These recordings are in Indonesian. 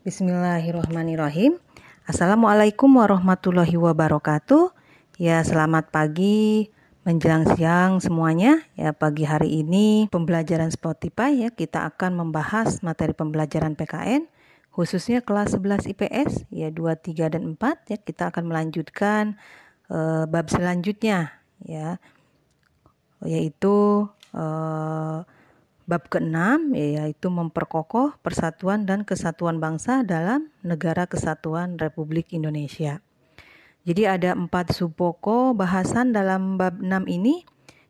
Bismillahirrahmanirrahim. Assalamualaikum warahmatullahi wabarakatuh. Ya, selamat pagi menjelang siang semuanya. Ya, pagi hari ini pembelajaran Spotify ya kita akan membahas materi pembelajaran PKN khususnya kelas 11 IPS ya 2, 3 dan 4 ya kita akan melanjutkan uh, bab selanjutnya ya yaitu uh, Bab keenam yaitu memperkokoh persatuan dan kesatuan bangsa dalam negara kesatuan Republik Indonesia. Jadi ada empat subpoko bahasan dalam bab 6 ini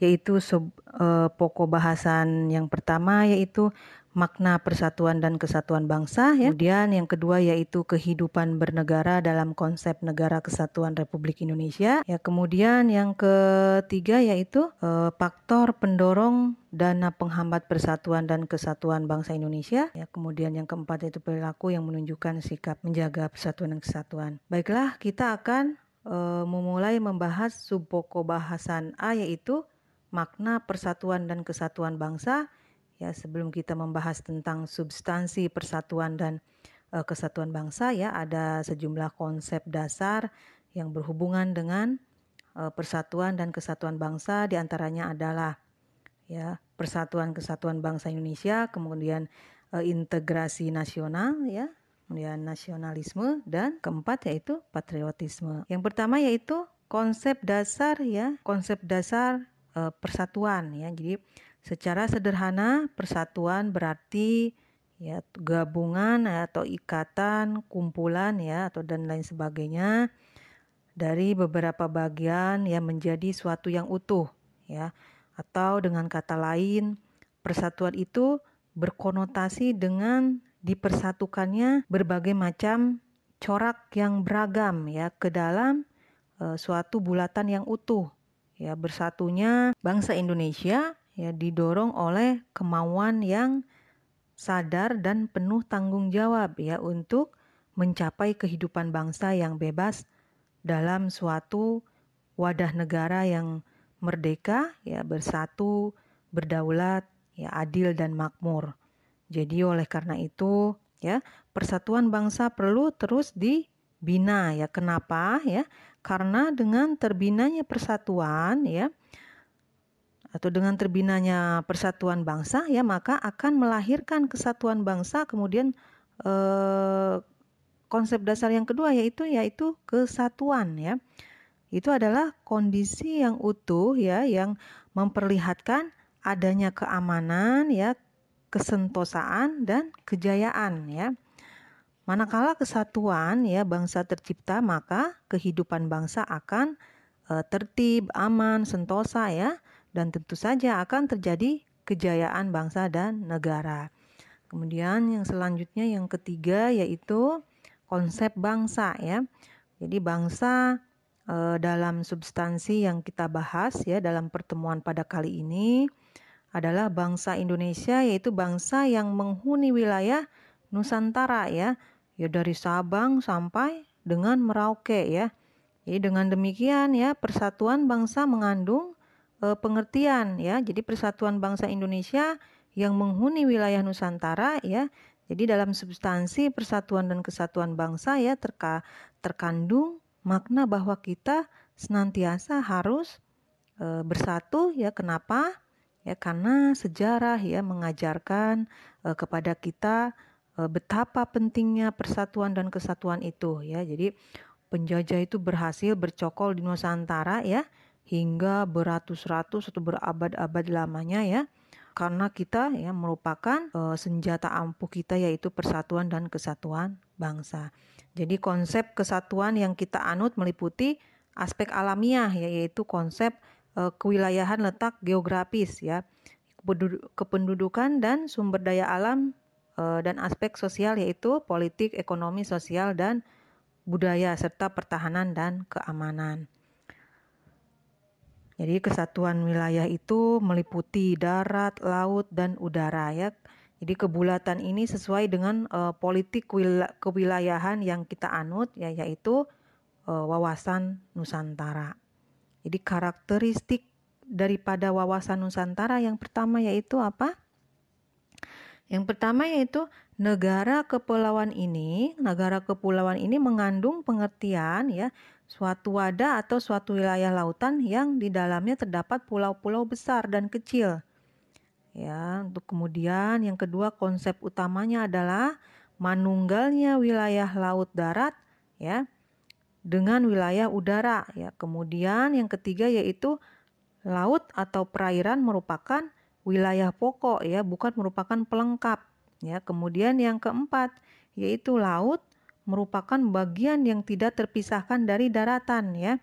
yaitu sub eh, pokok bahasan yang pertama yaitu makna persatuan dan kesatuan bangsa ya. Kemudian yang kedua yaitu kehidupan bernegara dalam konsep negara kesatuan Republik Indonesia. Ya, kemudian yang ketiga yaitu eh, faktor pendorong dana penghambat persatuan dan kesatuan bangsa Indonesia. Ya, kemudian yang keempat yaitu perilaku yang menunjukkan sikap menjaga persatuan dan kesatuan. Baiklah, kita akan eh, memulai membahas subpoko bahasan A yaitu makna persatuan dan kesatuan bangsa Ya, sebelum kita membahas tentang substansi persatuan dan uh, kesatuan bangsa ya, ada sejumlah konsep dasar yang berhubungan dengan uh, persatuan dan kesatuan bangsa di antaranya adalah ya persatuan kesatuan bangsa Indonesia, kemudian uh, integrasi nasional ya, kemudian nasionalisme dan keempat yaitu patriotisme. Yang pertama yaitu konsep dasar ya, konsep dasar uh, persatuan ya. Jadi Secara sederhana, persatuan berarti ya gabungan atau ikatan, kumpulan ya atau dan lain sebagainya dari beberapa bagian yang menjadi suatu yang utuh ya. Atau dengan kata lain, persatuan itu berkonotasi dengan dipersatukannya berbagai macam corak yang beragam ya ke dalam e, suatu bulatan yang utuh ya bersatunya bangsa Indonesia ya didorong oleh kemauan yang sadar dan penuh tanggung jawab ya untuk mencapai kehidupan bangsa yang bebas dalam suatu wadah negara yang merdeka ya bersatu berdaulat ya adil dan makmur. Jadi oleh karena itu ya persatuan bangsa perlu terus dibina ya. Kenapa ya? Karena dengan terbinanya persatuan ya atau dengan terbinanya persatuan bangsa ya maka akan melahirkan kesatuan bangsa kemudian eh, konsep dasar yang kedua yaitu yaitu kesatuan ya. Itu adalah kondisi yang utuh ya yang memperlihatkan adanya keamanan ya kesentosaan dan kejayaan ya. Manakala kesatuan ya bangsa tercipta maka kehidupan bangsa akan eh, tertib aman sentosa ya dan tentu saja akan terjadi kejayaan bangsa dan negara. Kemudian yang selanjutnya yang ketiga yaitu konsep bangsa ya. Jadi bangsa e, dalam substansi yang kita bahas ya dalam pertemuan pada kali ini adalah bangsa Indonesia yaitu bangsa yang menghuni wilayah Nusantara ya. Ya dari Sabang sampai dengan Merauke ya. Jadi dengan demikian ya persatuan bangsa mengandung e, pengertian ya. Jadi Persatuan Bangsa Indonesia yang menghuni wilayah Nusantara ya. Jadi dalam substansi persatuan dan kesatuan bangsa ya terka, terkandung makna bahwa kita senantiasa harus e, bersatu ya. Kenapa? Ya karena sejarah ya mengajarkan e, kepada kita e, betapa pentingnya persatuan dan kesatuan itu ya. Jadi penjajah itu berhasil bercokol di Nusantara ya hingga beratus-ratus atau berabad-abad lamanya ya karena kita ya merupakan e, senjata ampuh kita yaitu persatuan dan kesatuan bangsa. Jadi konsep kesatuan yang kita anut meliputi aspek alamiah yaitu konsep e, kewilayahan letak geografis ya, kependudukan dan sumber daya alam e, dan aspek sosial yaitu politik, ekonomi, sosial dan budaya serta pertahanan dan keamanan. Jadi kesatuan wilayah itu meliputi darat, laut, dan udara ya. Jadi kebulatan ini sesuai dengan uh, politik kewilayahan yang kita anut ya yaitu uh, wawasan Nusantara. Jadi karakteristik daripada wawasan Nusantara yang pertama yaitu apa? Yang pertama yaitu negara kepulauan ini, negara kepulauan ini mengandung pengertian ya suatu wadah atau suatu wilayah lautan yang di dalamnya terdapat pulau-pulau besar dan kecil. Ya, untuk kemudian yang kedua konsep utamanya adalah manunggalnya wilayah laut darat ya dengan wilayah udara ya. Kemudian yang ketiga yaitu laut atau perairan merupakan wilayah pokok ya, bukan merupakan pelengkap Ya, kemudian yang keempat yaitu laut merupakan bagian yang tidak terpisahkan dari daratan ya.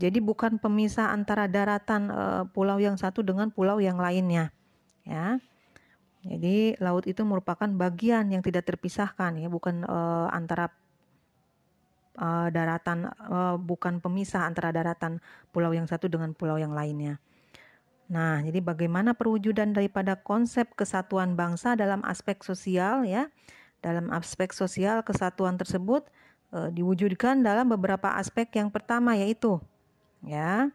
Jadi bukan pemisah antara daratan e, pulau yang satu dengan pulau yang lainnya. Ya. Jadi laut itu merupakan bagian yang tidak terpisahkan ya, bukan e, antara e, daratan e, bukan pemisah antara daratan pulau yang satu dengan pulau yang lainnya. Nah, jadi bagaimana perwujudan daripada konsep kesatuan bangsa dalam aspek sosial ya? Dalam aspek sosial kesatuan tersebut e, diwujudkan dalam beberapa aspek. Yang pertama yaitu ya.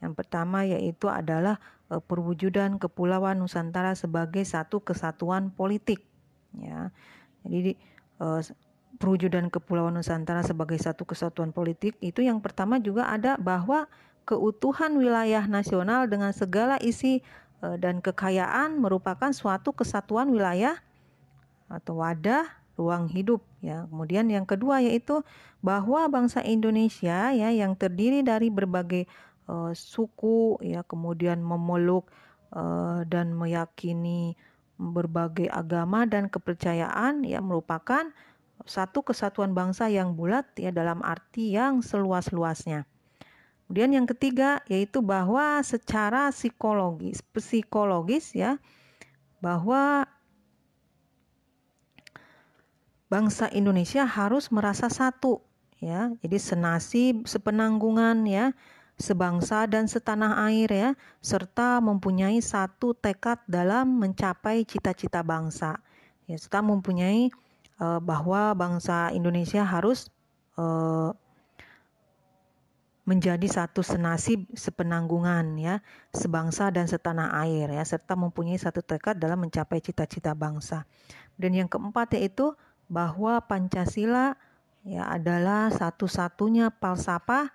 Yang pertama yaitu adalah e, perwujudan kepulauan Nusantara sebagai satu kesatuan politik ya. Jadi e, perwujudan kepulauan Nusantara sebagai satu kesatuan politik itu yang pertama juga ada bahwa keutuhan wilayah nasional dengan segala isi dan kekayaan merupakan suatu kesatuan wilayah atau wadah ruang hidup ya. Kemudian yang kedua yaitu bahwa bangsa Indonesia ya yang terdiri dari berbagai e, suku ya kemudian memeluk e, dan meyakini berbagai agama dan kepercayaan ya merupakan satu kesatuan bangsa yang bulat ya dalam arti yang seluas-luasnya. Kemudian yang ketiga yaitu bahwa secara psikologis, psikologis ya, bahwa bangsa Indonesia harus merasa satu ya. Jadi senasib, sepenanggungan ya, sebangsa dan setanah air ya, serta mempunyai satu tekad dalam mencapai cita-cita bangsa. Ya, serta mempunyai uh, bahwa bangsa Indonesia harus uh, menjadi satu senasib sepenanggungan ya sebangsa dan setanah air ya serta mempunyai satu tekad dalam mencapai cita-cita bangsa. Dan yang keempat yaitu bahwa Pancasila ya adalah satu-satunya falsafah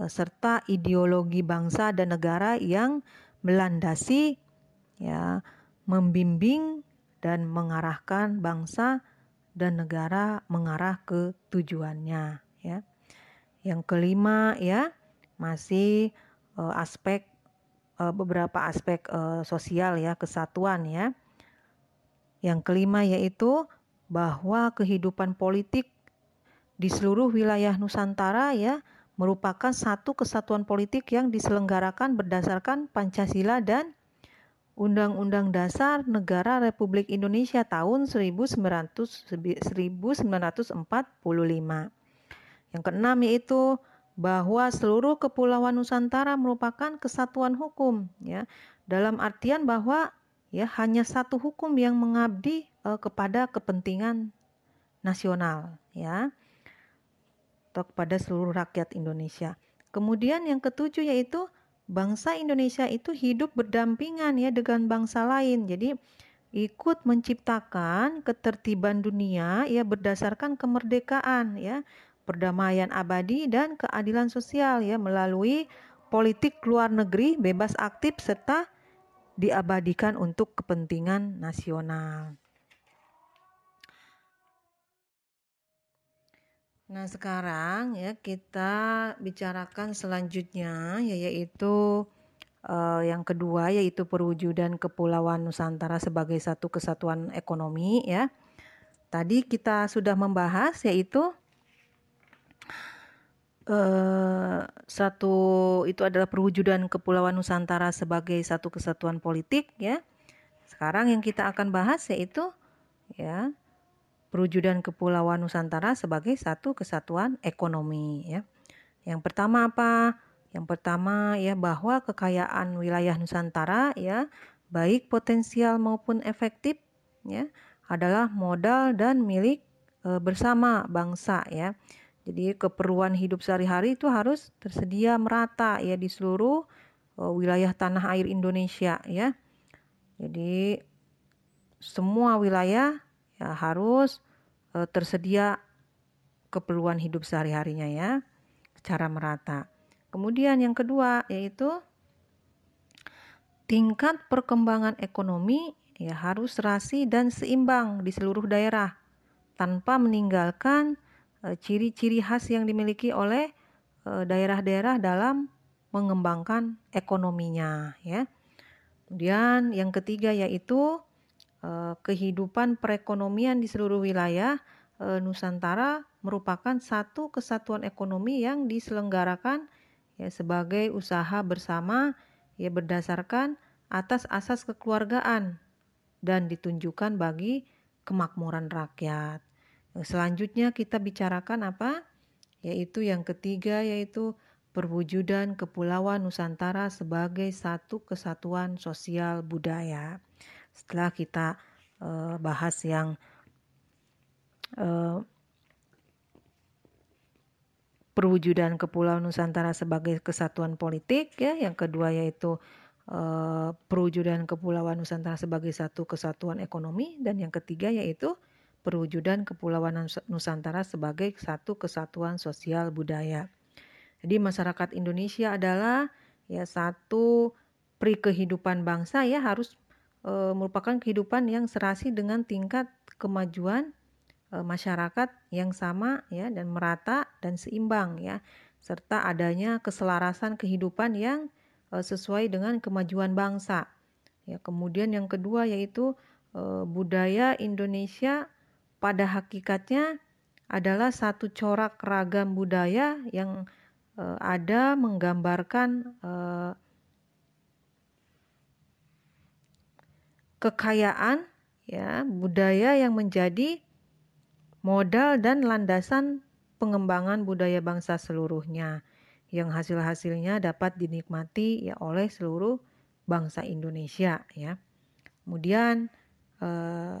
eh, serta ideologi bangsa dan negara yang melandasi ya membimbing dan mengarahkan bangsa dan negara mengarah ke tujuannya ya. Yang kelima ya masih uh, aspek uh, beberapa aspek uh, sosial ya kesatuan ya. Yang kelima yaitu bahwa kehidupan politik di seluruh wilayah Nusantara ya merupakan satu kesatuan politik yang diselenggarakan berdasarkan Pancasila dan Undang-Undang Dasar Negara Republik Indonesia tahun 1900, 1945. Yang keenam yaitu bahwa seluruh kepulauan Nusantara merupakan kesatuan hukum ya. Dalam artian bahwa ya hanya satu hukum yang mengabdi uh, kepada kepentingan nasional ya atau kepada seluruh rakyat Indonesia. Kemudian yang ketujuh yaitu bangsa Indonesia itu hidup berdampingan ya dengan bangsa lain. Jadi ikut menciptakan ketertiban dunia ya berdasarkan kemerdekaan ya perdamaian abadi dan keadilan sosial ya melalui politik luar negeri bebas aktif serta diabadikan untuk kepentingan nasional. Nah, sekarang ya kita bicarakan selanjutnya yaitu uh, yang kedua yaitu perwujudan kepulauan Nusantara sebagai satu kesatuan ekonomi ya. Tadi kita sudah membahas yaitu Uh, satu itu adalah perwujudan kepulauan Nusantara sebagai satu kesatuan politik ya. Sekarang yang kita akan bahas yaitu ya perwujudan kepulauan Nusantara sebagai satu kesatuan ekonomi ya. Yang pertama apa? Yang pertama ya bahwa kekayaan wilayah Nusantara ya baik potensial maupun efektif ya adalah modal dan milik e, bersama bangsa ya. Jadi keperluan hidup sehari-hari itu harus tersedia merata ya di seluruh uh, wilayah tanah air Indonesia ya. Jadi semua wilayah ya harus uh, tersedia keperluan hidup sehari-harinya ya secara merata. Kemudian yang kedua yaitu tingkat perkembangan ekonomi ya harus serasi dan seimbang di seluruh daerah tanpa meninggalkan e, ciri-ciri uh, khas yang dimiliki oleh daerah-daerah uh, dalam mengembangkan ekonominya ya. Kemudian yang ketiga yaitu kehidupan perekonomian di seluruh wilayah uh, Nusantara merupakan satu kesatuan ekonomi yang diselenggarakan ya sebagai usaha bersama ya berdasarkan atas asas kekeluargaan dan ditunjukkan bagi kemakmuran rakyat. Selanjutnya kita bicarakan apa? Yaitu yang ketiga yaitu perwujudan Kepulauan Nusantara sebagai satu kesatuan sosial budaya. Setelah kita uh, bahas yang uh, perwujudan Kepulauan Nusantara sebagai kesatuan politik ya yang kedua yaitu uh, perwujudan Kepulauan Nusantara sebagai satu kesatuan ekonomi dan yang ketiga yaitu perwujudan Kepulauan Nusantara sebagai satu kesatuan sosial budaya. Jadi masyarakat Indonesia adalah ya satu pri kehidupan bangsa ya harus uh, merupakan kehidupan yang serasi dengan tingkat kemajuan E, masyarakat yang sama ya dan merata dan seimbang ya serta adanya keselarasan kehidupan yang e, sesuai dengan kemajuan bangsa. Ya, kemudian yang kedua yaitu e, budaya Indonesia pada hakikatnya adalah satu corak ragam budaya yang ada menggambarkan kekayaan ya budaya yang menjadi modal dan landasan pengembangan budaya bangsa seluruhnya yang hasil-hasilnya dapat dinikmati ya oleh seluruh bangsa Indonesia ya. Kemudian eh,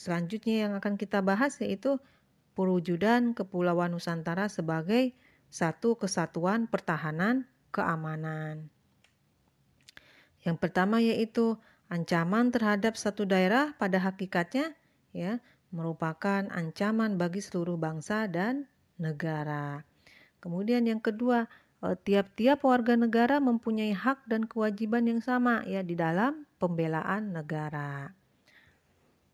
selanjutnya yang akan kita bahas yaitu perwujudan Kepulauan Nusantara sebagai satu kesatuan pertahanan keamanan. Yang pertama yaitu ancaman terhadap satu daerah pada hakikatnya ya merupakan ancaman bagi seluruh bangsa dan negara. Kemudian yang kedua, eh, tiap-tiap warga negara mempunyai hak dan kewajiban yang sama ya di dalam pembelaan negara.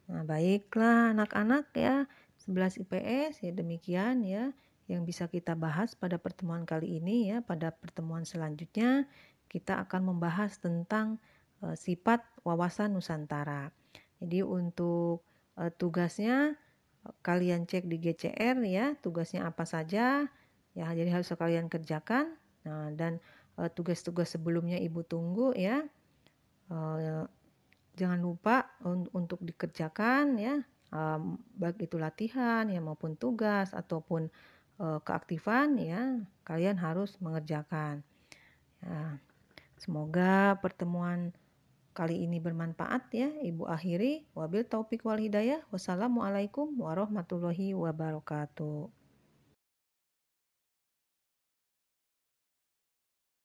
Nah, baiklah anak-anak ya, 11 IPS ya demikian ya yang bisa kita bahas pada pertemuan kali ini ya. Pada pertemuan selanjutnya kita akan membahas tentang sifat wawasan Nusantara. Jadi untuk uh, tugasnya kalian cek di GCR ya tugasnya apa saja ya jadi harus kalian kerjakan. Nah dan tugas tugas-tugas sebelumnya ibu tunggu ya. Jangan lupa un untuk dikerjakan ya baik itu latihan ya maupun tugas ataupun keaktifan ya kalian harus mengerjakan. Ya semoga pertemuan kali ini bermanfaat ya. Ibu akhiri wabil taufik wal hidayah. Wassalamualaikum warahmatullahi wabarakatuh.